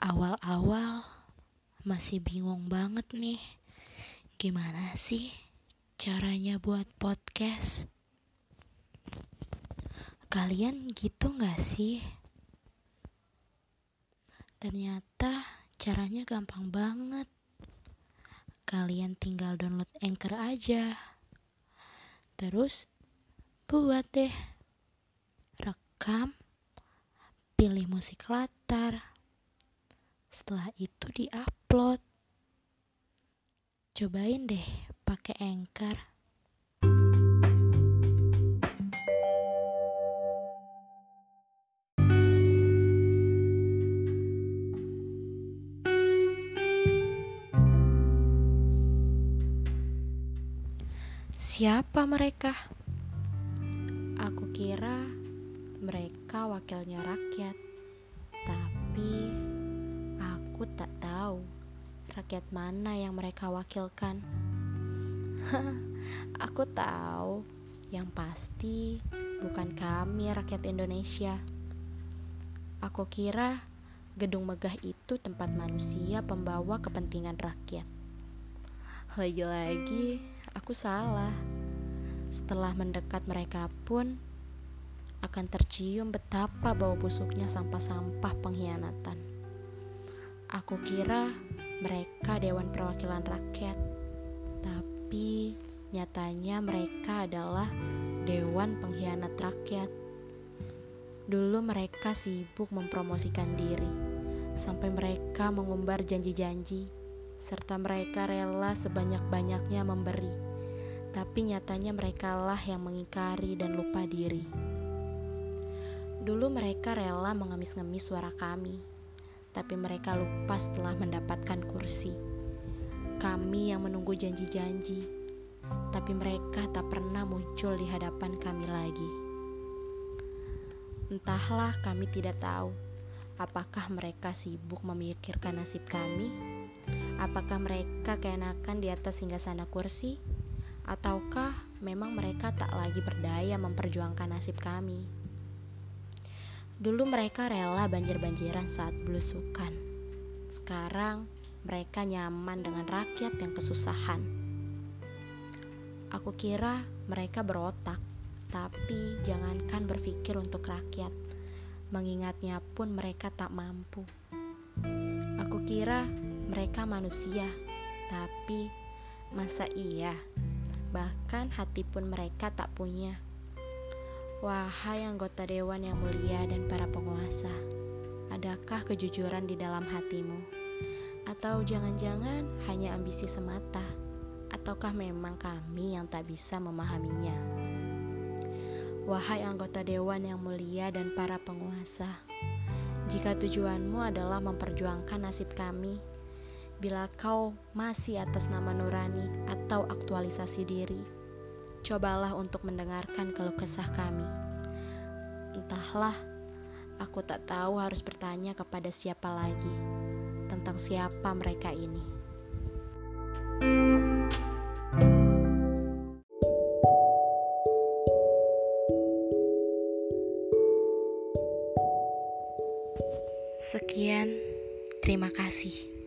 Awal-awal masih bingung banget nih, gimana sih caranya buat podcast? Kalian gitu gak sih? Ternyata caranya gampang banget. Kalian tinggal download Anchor aja. Terus buat deh. Rekam, pilih musik latar setelah itu di-upload. Cobain deh pakai Anchor. Siapa mereka? Aku kira mereka wakilnya rakyat, tapi Aku tak tahu rakyat mana yang mereka wakilkan. aku tahu, yang pasti bukan kami rakyat Indonesia. Aku kira gedung megah itu tempat manusia pembawa kepentingan rakyat. Lagi-lagi, aku salah. Setelah mendekat mereka pun akan tercium betapa bau busuknya sampah-sampah pengkhianatan. Aku kira mereka Dewan Perwakilan Rakyat, tapi nyatanya mereka adalah Dewan Pengkhianat Rakyat. Dulu mereka sibuk mempromosikan diri, sampai mereka mengumbar janji-janji, serta mereka rela sebanyak-banyaknya memberi. Tapi nyatanya merekalah yang mengingkari dan lupa diri. Dulu mereka rela mengemis-ngemis suara kami, tapi mereka lupa setelah mendapatkan kursi. Kami yang menunggu janji-janji, tapi mereka tak pernah muncul di hadapan kami lagi. Entahlah, kami tidak tahu apakah mereka sibuk memikirkan nasib kami, apakah mereka keenakan di atas hingga sana kursi, ataukah memang mereka tak lagi berdaya memperjuangkan nasib kami. Dulu mereka rela banjir-banjiran saat belusukan. Sekarang mereka nyaman dengan rakyat yang kesusahan. Aku kira mereka berotak, tapi jangankan berpikir untuk rakyat. Mengingatnya pun mereka tak mampu. Aku kira mereka manusia, tapi masa iya? Bahkan hati pun mereka tak punya. Wahai anggota dewan yang mulia dan para penguasa, adakah kejujuran di dalam hatimu? Atau jangan-jangan hanya ambisi semata? Ataukah memang kami yang tak bisa memahaminya? Wahai anggota dewan yang mulia dan para penguasa, jika tujuanmu adalah memperjuangkan nasib kami, bila kau masih atas nama nurani atau aktualisasi diri, cobalah untuk mendengarkan keluh kesah kami. Entahlah, aku tak tahu harus bertanya kepada siapa lagi tentang siapa mereka ini. Sekian, terima kasih.